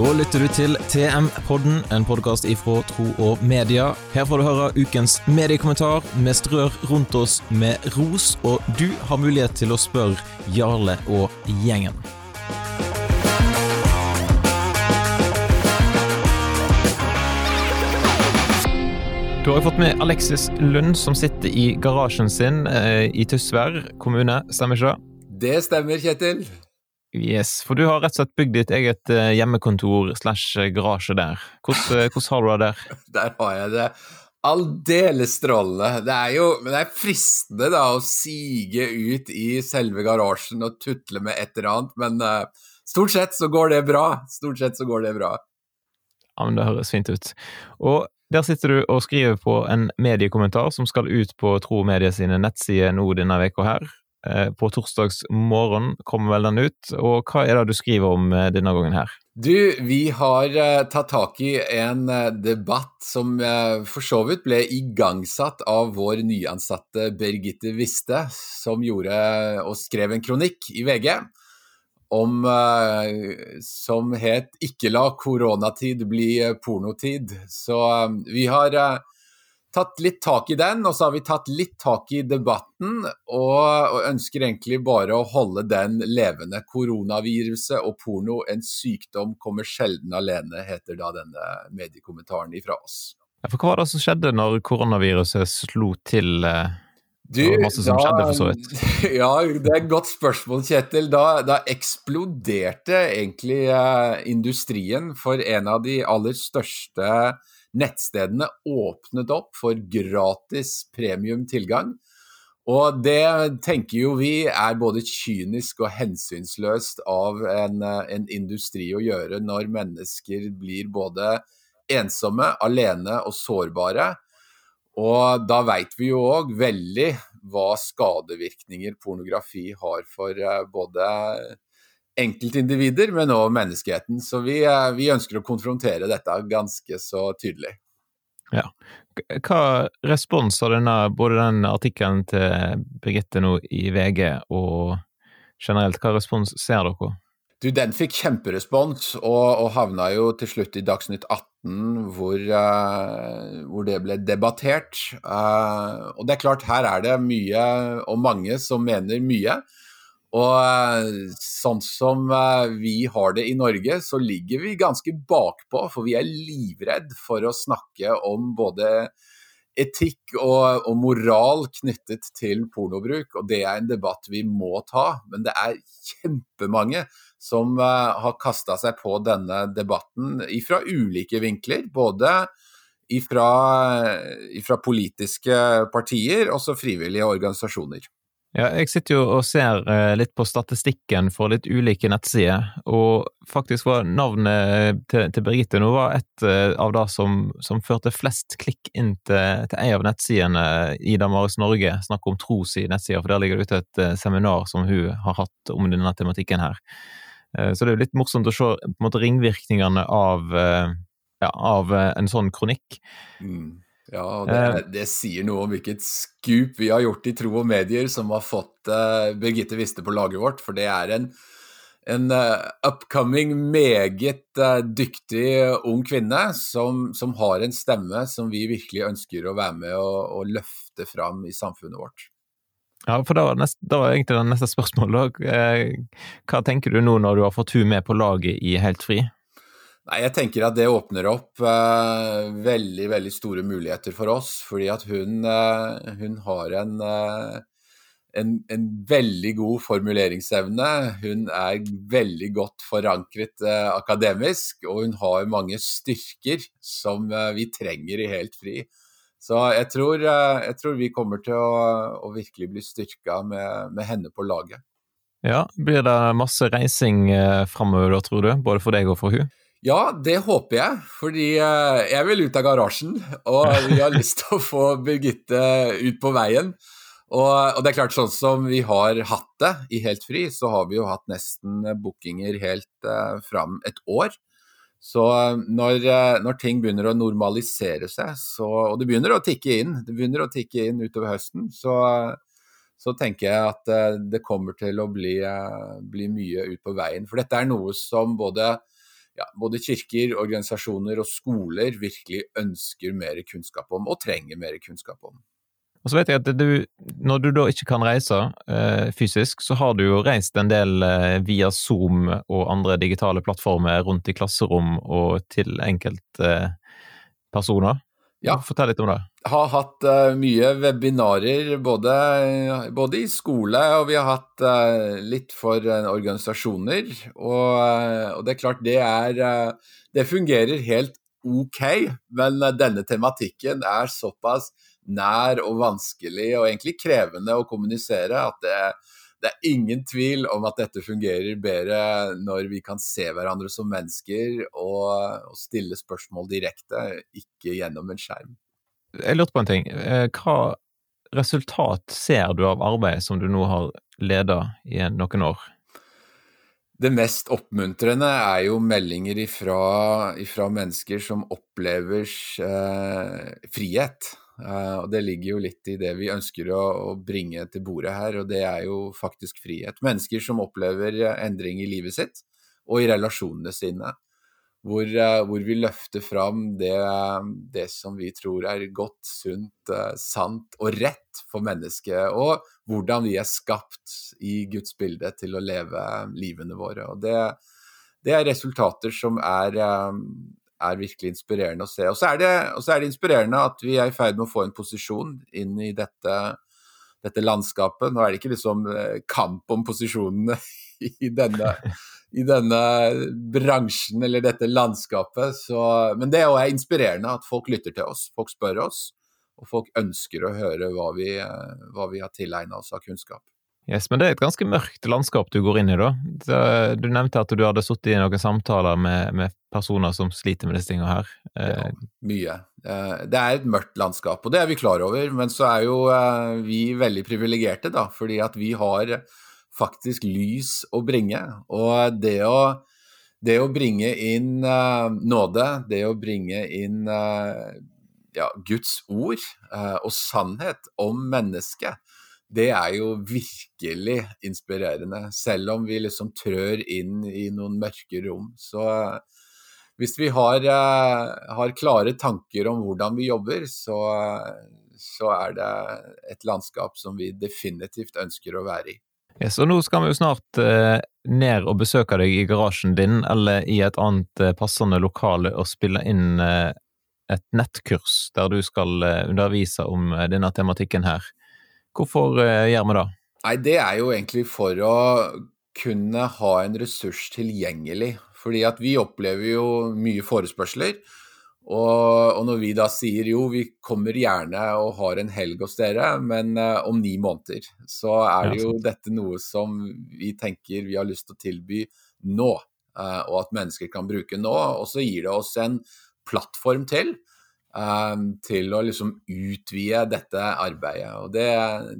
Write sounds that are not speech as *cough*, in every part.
Da lytter du til TM-podden, en podkast ifra Tro og Media. Her får du høre ukens mediekommentar. Vi strør rundt oss med ros, og du har mulighet til å spørre Jarle og gjengen. Du har fått med Alexis Lund, som sitter i garasjen sin eh, i Tysvær kommune, stemmer ikke det? Det stemmer, Kjetil. Yes, for du har rett og slett bygd ditt eget eh, hjemmekontor slash garasje der. Hvordan, eh, hvordan har du det der? *laughs* Der har jeg det aldeles strålende. Det er jo men det er fristende da å sige ut i selve garasjen og tutle med et eller annet, men uh, stort sett så går det bra. Stort sett så går det bra. Ja, men Det høres fint ut. Og der sitter du og skriver på en mediekommentar som skal ut på Tro Medie sine nettsider nå denne veka her. Eh, på torsdags morgen kommer vel den ut, og hva er det du skriver om eh, denne gangen her? Du, vi har uh, tatt tak i en debatt som for så vidt ble igangsatt av vår nyansatte Birgitte Wiste, som gjorde og skrev en kronikk i VG om, som het 'Ikke la koronatid bli pornotid'. Så vi har tatt litt tak i den, og så har vi tatt litt tak i debatten. Og, og, ønsker egentlig bare å holde den levende. Koronaviruset og porno, en sykdom kommer sjelden alene, heter da denne mediekommentaren ifra oss. Ja, for hva var det som skjedde når koronaviruset slo til? Eh, du, det var masse som da, skjedde, for så vidt. *laughs* Ja, det er et godt spørsmål, Kjetil. Da, da eksploderte egentlig eh, industrien for en av de aller største nettstedene åpnet opp for gratis premiumtilgang. Og det tenker jo vi er både kynisk og hensynsløst av en, en, industri å gjøre når mennesker blir både ensomme, alene og sårbare. Og da veit vi jo òg veldig hva skadevirkninger pornografi har for eh, både enkeltindivider, men også menneskeheten. Så vi, eh, vi, ønsker å konfrontere dette ganske så tydelig. Ja. Hva respons har denne, både den artikkelen til Birgitte nå i VG og generelt, hva respons ser dere? Du, Den fikk kjemperespons, og, og, havna jo til slutt i Dagsnytt 18, hvor, uh, hvor det ble debattert. Uh, og det er klart, her er det mye og mange som mener mye. Og eh, sånn som eh, vi har det i Norge, så ligger vi ganske bakpå, for vi er livredd for å snakke om både etikk og, og, moral knyttet til pornobruk, og det er en debatt vi må ta. Men det er kjempemange som uh, har kasta seg på denne debatten fra ulike vinkler. Både ifra politiske partier og frivillige organisasjoner. Ja, jeg sitter jo og ser eh, litt på statistikken for litt ulike nettsider, og faktisk var navnet til, til Birgitte nå var et eh, av det som, som førte flest klikk inn til, til en av nettsidene i Damaris Norge, snakk om Tros i nettsida, for der ligger det ute et eh, seminar som hun har hatt om denne tematikken her. Så det er jo litt morsomt å se på en måte ringvirkningene av, ja, av en sånn kronikk. Mm. Ja, det, eh. det, sier noe om hvilket skup vi har gjort i Tro og Medier som har fått uh, Birgitte Wiste på laget vårt. For det er en, en uh, upcoming, meget uh, dyktig ung kvinne som, som, har en stemme som vi virkelig ønsker å være med og, og løfte fram i samfunnet vårt. Ja, for da var, neste, da var egentlig det neste spørsmålet. Hva tenker du nå når du har fått hun med på laget i Helt fri? Nei, Jeg tenker at det åpner opp uh, veldig veldig store muligheter for oss. Fordi at hun, uh, hun har en, uh, en, en, veldig god formuleringsevne. Hun er veldig godt forankret akademisk, og hun har mange styrker som vi trenger i Helt fri. Så jeg tror, jeg tror vi kommer til å, å virkelig bli styrka med, med, henne på laget. Ja, Blir det masse reising eh, framover da, tror du? Både for deg og for hun? Ja, det håper jeg. Fordi eh, jeg vil ut av garasjen. Og vi har *laughs* lyst til å få Birgitte ut på veien. Og, og, det er klart, sånn som vi har hatt det i Helt fri, så har vi jo hatt nesten bookinger helt uh, fram et år. Så eh, når, når, ting begynner å normalisere seg, så, og det begynner å tikke inn, det begynner å tikke inn utover høsten, så, så tenker jeg at det kommer til å bli, bli mye ut på veien. For dette er noe som både ja, både kirker, organisasjoner og skoler virkelig ønsker mer kunnskap om, og trenger mer kunnskap om. Og så vet jeg at du, Når du da ikke kan reise eh, fysisk, så har du jo reist en del eh, via Zoom og andre digitale plattformer rundt i klasserom og til enkeltpersoner. Eh, ja. Fortell litt om det. Har hatt uh, mye webinarer både, både, i skole og vi har hatt uh, litt for uh, organisasjoner. Og, og, det er klart det er Det fungerer helt ok, men denne tematikken er såpass nær og vanskelig og egentlig krevende å kommunisere at det, det er ingen tvil om at dette fungerer bedre når vi kan se hverandre som mennesker og, og stille spørsmål direkte, ikke gjennom en skjerm. Jeg lurte på en ting. Eh, hva resultat ser du av arbeidet som du nå har leda i noen år? Det mest oppmuntrende er jo meldinger ifra, ifra mennesker som opplever eh, frihet. Uh, og Det ligger jo litt i det vi ønsker å, å, bringe til bordet her, og det er jo faktisk frihet. Mennesker som opplever endring i livet sitt og i relasjonene sine. Hvor, uh, hvor vi løfter fram det, det, som vi tror er godt, sunt, sant og rett for mennesket. Og hvordan vi er skapt i Guds bilde til å leve livene våre. Og det, det er resultater som er, er virkelig inspirerende å se. Og så er, er det inspirerende at vi er i ferd med å få en posisjon inn i dette, dette landskapet. Nå er det ikke liksom eh, kamp om posisjonene *laughs* i denne, i denne bransjen eller dette landskapet, så, men det er inspirerende at folk lytter til oss. Folk spør oss, og folk ønsker å høre hva vi, eh, hva vi har tilegna oss av kunnskap. Yes, Men det er et ganske mørkt landskap du går inn i, da. Du nevnte at du hadde sittet i noen samtaler med, med, personer som sliter med disse tingene her. Ja, eh, mye. Eh, det er et mørkt landskap, og det er vi klar over. Men så er jo eh, vi veldig privilegerte, da, fordi at vi har faktisk lys å bringe. Og det å, det å bringe inn nåde, det å bringe inn ja, Guds ord og sannhet om mennesket, det er jo virkelig inspirerende. Selv om vi liksom trør inn i noen mørke rom. Så hvis vi har, uh, har klare tanker om hvordan vi jobber, så, så, er det et landskap som vi definitivt ønsker å være i. Ja, så nå skal vi jo snart uh, ned og besøke deg i garasjen din, eller i et annet uh, passende lokale og spille inn et nettkurs der du skal undervise om denne tematikken her. Hvorfor eh, gjør vi det? Nei, Det er jo egentlig for å kunne ha en ressurs tilgjengelig. Fordi at vi opplever jo mye forespørsler. Og, og, når vi da sier jo, vi kommer gjerne og har en helg hos dere, men uh, om ni måneder, så er det jo dette noe som vi tenker vi har lyst til å tilby nå. Uh, og at mennesker kan bruke nå. Og så gir det oss en plattform til til å liksom utvide dette arbeidet. Og det,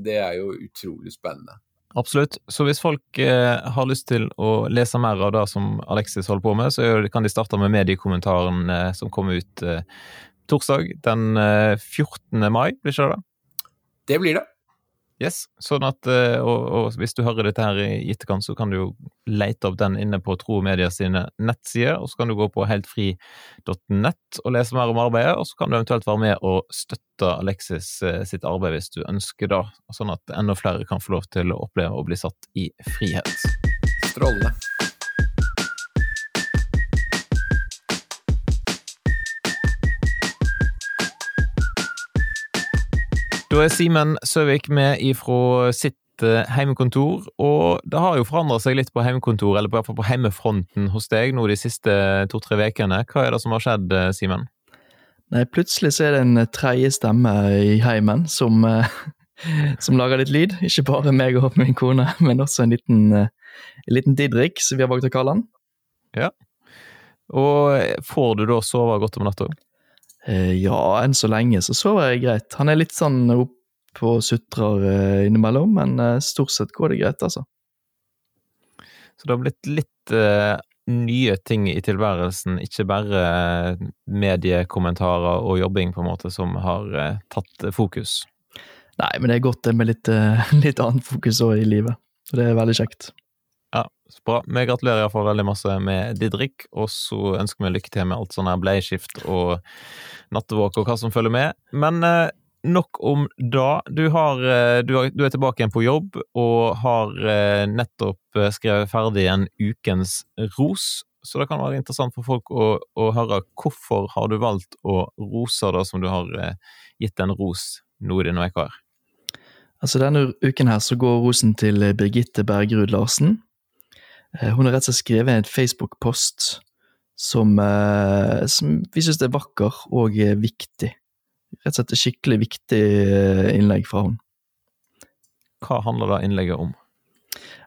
det, er jo utrolig spennende. Absolutt. Så hvis folk eh, har lyst til å lese mer av det som Alexis holder på med, så kan de starte med mediekommentaren eh, som kommer ut eh, torsdag den 14. Eh, mai, blir ikke det? Det blir det. Yes, sånn at, eh, og, og, hvis du hører dette her i etterkant, så kan du jo lete opp den inne på Tro og Media sine nettsider, og så kan du gå på heltfri.nett og lese mer om arbeidet, og så kan du eventuelt være med og støtte Alexis eh, sitt arbeid hvis du ønsker det, sånn at enda flere kan få lov til å oppleve å bli satt i frihet. Strålende. Da er Simen Søvik med ifra sitt eh, heimekontor, og det har jo forandra seg litt på heimekontor, eller i hvert fall på heimefronten hos deg nå de siste to-tre ukene. Hva er det som har skjedd, eh, Simen? Nei, plutselig så er det en tredje stemme i heimen som, eh, *laughs* som lager litt lyd. Ikke bare meg og min kone, *laughs* men også en liten, en liten Didrik, som vi har valgt å kalle han. Ja. Og får du da sove godt om natta? Eh, ja, enn så lenge så sover jeg greit. Han er litt sånn opp og sutrer eh, innimellom, men eh, stort sett går det greit, altså. Så det har blitt litt uh, nye ting i tilværelsen, ikke bare mediekommentarer og jobbing på en måte som har uh, tatt fokus? Nei, men det er godt det med litt, uh, *laughs* litt annet fokus òg i livet. Og det er veldig kjekt. Ja, bra. Vi gratulerer iallfall veldig masse med Didrik, og så ønsker vi lykke til med alt sånn her bleieskift og nattevåk og hva som følger med. Men eh, nok om da. Du, har, eh, du, har, du, er tilbake igjen på jobb og har eh, nettopp eh, skrevet ferdig en Ukens ros. Så det kan være interessant for folk å, å høre hvorfor har du valgt å rose det som du har gitt en ros nå i denne uka her? Altså Denne uken her så går rosen til Birgitte Bergerud Larsen. Hun har rett og slett skrevet en Facebook-post som, som vi syns er vakker og viktig rett og slett et skikkelig viktig eh, innlegg fra hun. Hva handler da innlegget om?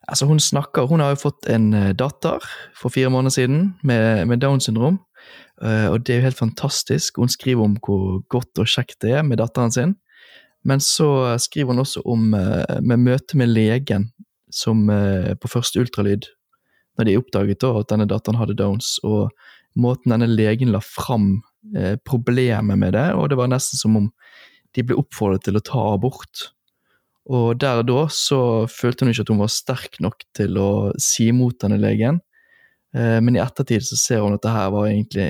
Altså Hun snakker, hun har jo fått en eh, datter for fire måneder siden med, med Downs syndrom. Eh, og det er jo helt fantastisk. Hun skriver om hvor godt og kjekt det er med datteren sin. Men så skriver hun også om med møte med legen som på første ultralyd, når de oppdaget at denne datteren hadde Downs, og måten denne legen la fram Eh, problemet med det, og det var nesten som om de ble oppfordret til å ta abort. Og der og da så følte hun ikke at hun var sterk nok til å si imot denne legen, eh, men i ettertid så ser hun at det her var egentlig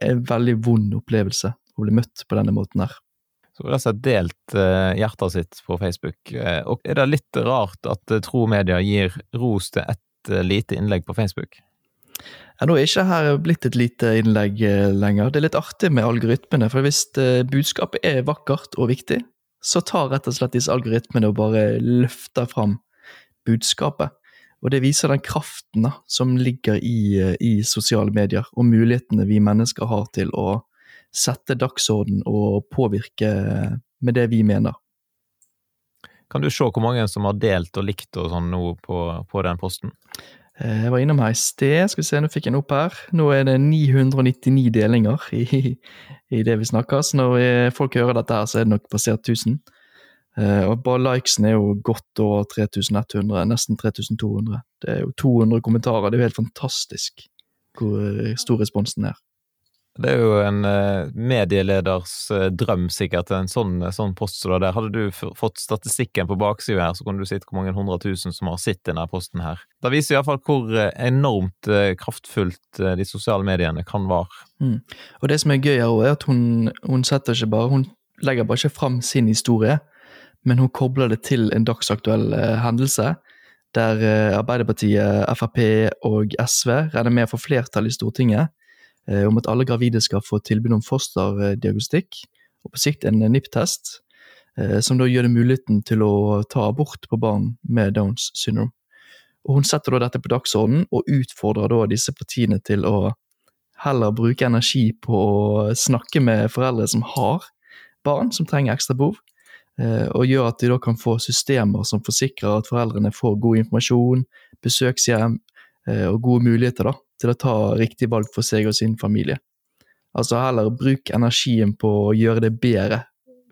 en veldig vond opplevelse, å bli møtt på denne måten her. Så hun har altså delt eh, hjertet sitt på Facebook. Og er det litt rart at Tro Media gir ros til ett lite innlegg på Facebook? Ja, nå er ikke her blitt et lite innlegg eh, lenger. Det er litt artig med algoritmene, for hvis eh, budskapet er vakkert og viktig, så tar rett og slett disse algoritmene og bare løfter fram budskapet. Og det viser den kraften da, som ligger i, eh, i, sosiale medier, og mulighetene vi mennesker har til å sette dagsorden og påvirke med det vi mener. Kan du se hvor mange som har delt og likt og sånn nå på, på den posten? Eh, jeg var innom her i sted, skal vi se, nå fikk jeg den opp her. Nå er det 999 delinger i, i det vi snakker, så når folk hører dette her, så er det nok passert 1000. Uh, og bare likesen er jo godt over 3100, nesten 3200. Det er jo 200 kommentarer, det er jo helt fantastisk hvor stor responsen er. Det er jo en uh, medieleders uh, drøm, sikkert, en sånn, sånn post som det der. Hadde du fått statistikken på baksida her, så kunne du sett hvor mange hundre tusen som har sett denne posten her. Det viser iallfall hvor uh, enormt kraftfullt de sosiale mediene kan være. Mm. Og det som er gøy, her, er at hun, hun setter ikke bare Hun legger bare ikke fram sin historie, men hun kobler det til en dagsaktuell hendelse. Der Arbeiderpartiet, Frp og SV regner med å få flertall i Stortinget Eh, om at alle gravide skal få tilbud om fosterdiagnostikk, og på sikt en NIPT-test, eh, som da gjør det muligheten til å ta abort på barn med Downs syndrom. Og Hun setter da dette på dagsordenen, og utfordrer da disse partiene til å heller bruke energi på å snakke med foreldre som har barn som trenger ekstra behov, eh, og gjør at de da kan få systemer som forsikrer at foreldrene får god informasjon, besøkshjem og gode muligheter da, til å ta riktig valg for seg og sin familie. Altså heller bruk energien på å gjøre det bedre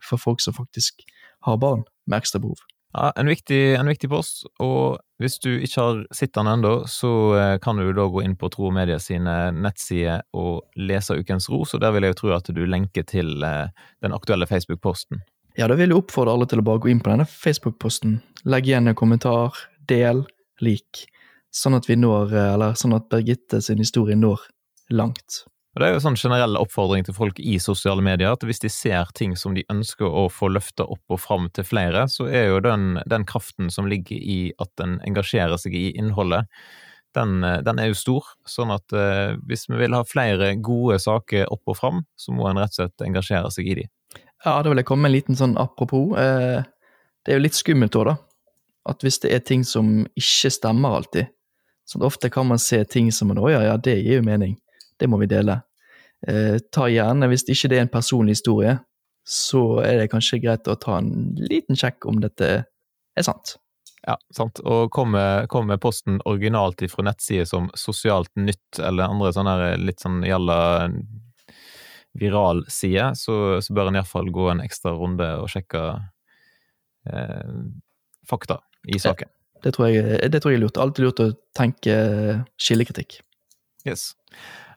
for folk som faktisk har barn med ekstra behov. Ja, en viktig, en viktig post, og hvis du ikke har sett den ennå, så eh, kan du da gå inn på Tro og Media sine nettsider og lese Ukens ros, og der vil jeg jo tro at du lenker til eh, den aktuelle Facebook-posten. Ja, da vil jeg oppfordre alle til å bare gå inn på denne Facebook-posten. Legg igjen en kommentar, del, lik sånn at vi når, eh, eller sånn at Birgitte sin historie når langt. Og Det er jo en sånn generell oppfordring til folk i sosiale medier, at hvis de ser ting som de ønsker å få løfta opp og fram til flere, så er jo den, den kraften som ligger i at en engasjerer seg i innholdet, den, eh, den er jo stor. Sånn at eh, hvis vi vil ha flere gode saker opp og fram, så må en rett og slett engasjere seg i de. Ja, da vil jeg komme med en liten sånn apropos. Eh, det er jo litt skummelt òg, da. At hvis det er ting som ikke stemmer alltid, Sånn, ofte kan man se ting som man, 'Å ja, ja, det gir jo mening. Det må vi dele'. Eh, ta gjerne, hvis ikke det er en personlig historie, så er det kanskje greit å ta en liten sjekk om dette er sant. Ja, sant. Og kommer kom posten originalt ifra nettsider som Sosialt Nytt eller andre sånne litt sånn gjalla viralsider, så, så bør en iallfall gå en ekstra runde og sjekke eh, fakta i saken. Det tror jeg, det tror jeg er lurt. Alltid lurt å tenke skillekritikk. Yes.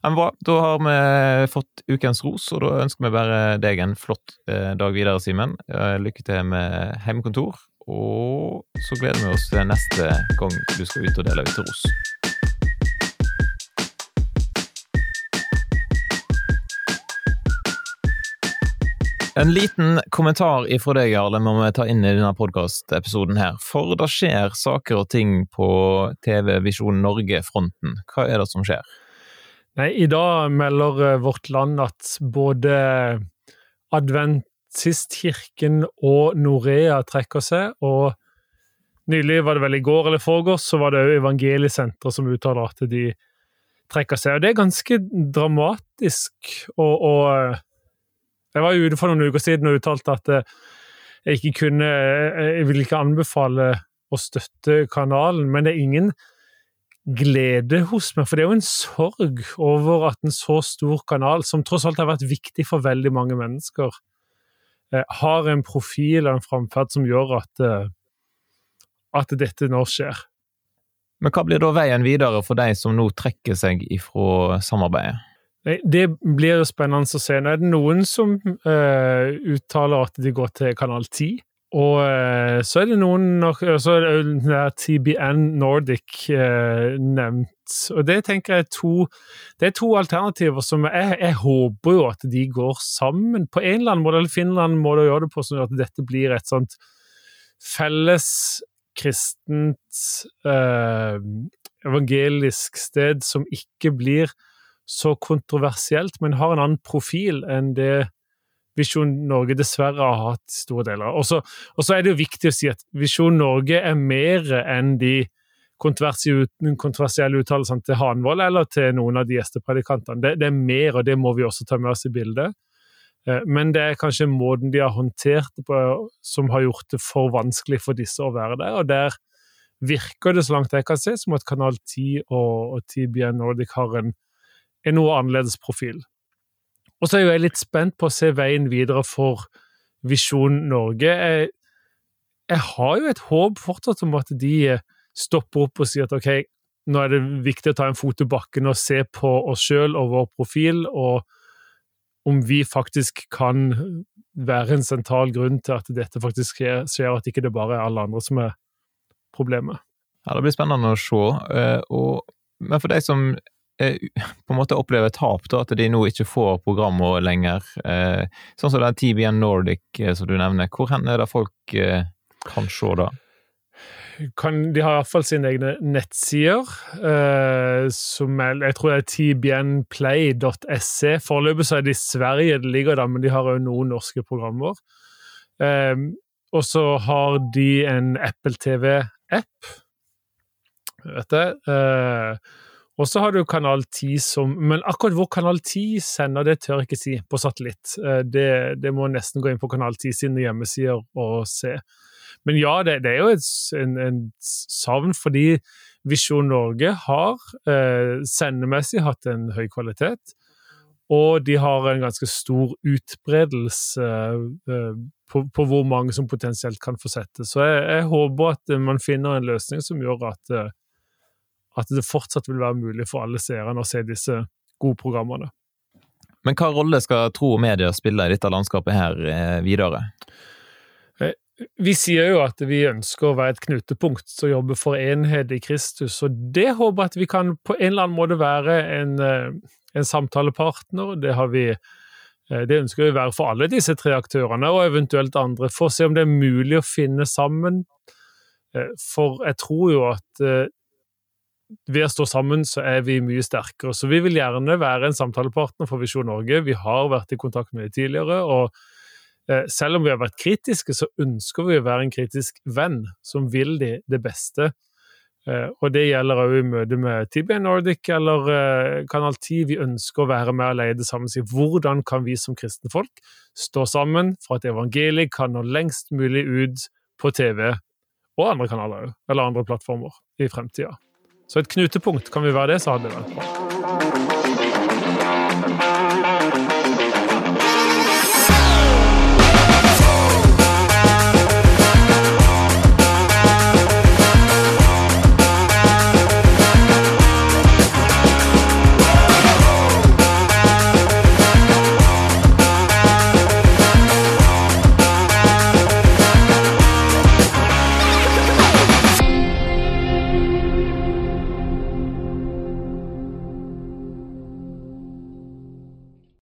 Men bra. Da har vi fått ukens ros, og da ønsker vi bare deg en flott eh, dag videre, Simen. Eh, lykke til med hjemmekontor, og så gleder vi oss til neste gang du skal ut og dele ut ros. En liten kommentar ifra deg, Jarle, må vi ta inn i denne podkastepisoden her. For det skjer saker og ting på TV Visjon Norge-fronten. Hva er det som skjer? Nei, I dag melder eh, Vårt Land at både Adventistkirken og Norea trekker seg. og Nylig var det vel i går eller foregårs, så var det òg Evangeliesenteret som uttaler at de trekker seg. Og Det er ganske dramatisk. og, og eh, jeg var ute for noen uker siden og uttalte at eh, jeg ikke kunne eh, Jeg vil ikke anbefale å støtte kanalen, men det er ingen glede hos meg. For det er jo en sorg over at en så stor kanal, som tross alt har vært viktig for veldig mange mennesker, eh, har en profil og en framferd som gjør at, at dette nå skjer. Men hva blir da veien videre for de som nå trekker seg ifra samarbeidet? Det blir jo spennende å se. Nå er det noen som uh, uttaler at de går til kanal 10. Og uh, så er det noen Så er det TBN Nordic uh, nevnt. Og det tenker jeg er to Det er to alternativer som jeg, jeg, håper jo at de går sammen på en eller annen måte. Eller Finland må da gjøre det på sånn at dette blir et sånt felles kristent evangelisk sted som ikke blir så kontroversielt, men har en annen profil enn det Visjon Norge dessverre har hatt store deler av. Og så er det jo viktig å si at Visjon Norge er mer enn de kontroversielle uttalelsene til Hanvold eller til noen av de gjestepredikantene. Det, det, er mer, og det må vi også ta med oss i bildet. Eh, men det er kanskje måten de har håndtert det på som har gjort det for vanskelig for disse å være der. Og der virker det, så langt jeg kan se, som at Kanal 10 og, og TBN Nordic har en en noe annerledes profil. Og så er jeg litt spent på å se veien videre for Visjon Norge. Jeg, jeg har jo et håp fortsatt om at de stopper opp og sier at ok, nå er det viktig å ta en fot i bakken og se på oss sjøl og vår profil, og om vi faktisk kan være en sentral grunn til at dette faktisk skjer, skjer at ikke det bare er alle andre som er problemet. Ja, Det blir spennende å se. Eh, og, men for deg som Eh, på en måte opplever tap, da, at de nå ikke får programmer lenger. Eh, sånn som den TBN Nordic eh, som du nevner. Hvor hen er det folk kan se da? Kan, de har iallfall sine egne nettsider, eh, som er, jeg tror det er tbnplay.se. Foreløpig så er det i Sverige det ligger der, men de har òg noen norske programmer. Eh, og så har de en Apple TV-app, vet du. Eh, og så har du Kanal 10 som Men akkurat hvor Kanal 10 sender, det tør jeg ikke si på satellitt. Eh, det, det må nesten gå inn på Kanal 10 sine hjemmesider og se. Men ja, det, det er jo et, en, en, savn, fordi Visjon Norge har eh, sendemessig hatt en høy kvalitet. Og de har en ganske stor utbredelse eh, på, på, hvor mange som potensielt kan få sette. Så jeg, jeg håper at man finner en løsning som gjør at eh, at det fortsatt vil være mulig for alle seerne å se disse gode programmene. Men hva rolle skal tro og medier spille i dette landskapet her eh, videre? Eh, vi sier jo at vi ønsker å være et knutepunkt som jobber for enhet i Kristus, og det håper jeg at vi kan på en eller annen måte være en, eh, en samtalepartner. Det, vi, det ønsker vi å være for alle disse tre aktørene, og eventuelt andre, for å se om det er mulig å finne sammen. For jeg tror jo at ved å stå sammen så er vi mye sterkere. Så vi vil gjerne være en samtalepartner for Visjon Norge. Vi har vært i kontakt med dem tidligere. og eh, selv om vi har vært kritiske, så ønsker vi å være en kritisk venn som vil de det beste. Eh, og det gjelder òg i møte med TBN Nordic eller eh, Kanal 10. Vi ønsker å være med og leie det sammen. Si, hvordan kan vi som kristne folk stå sammen for at evangeliet kan nå lengst mulig ut på TV og andre kanaler eller andre plattformer i fremtida. Så et knutepunkt, kan vi være det, så hadde det vært bra.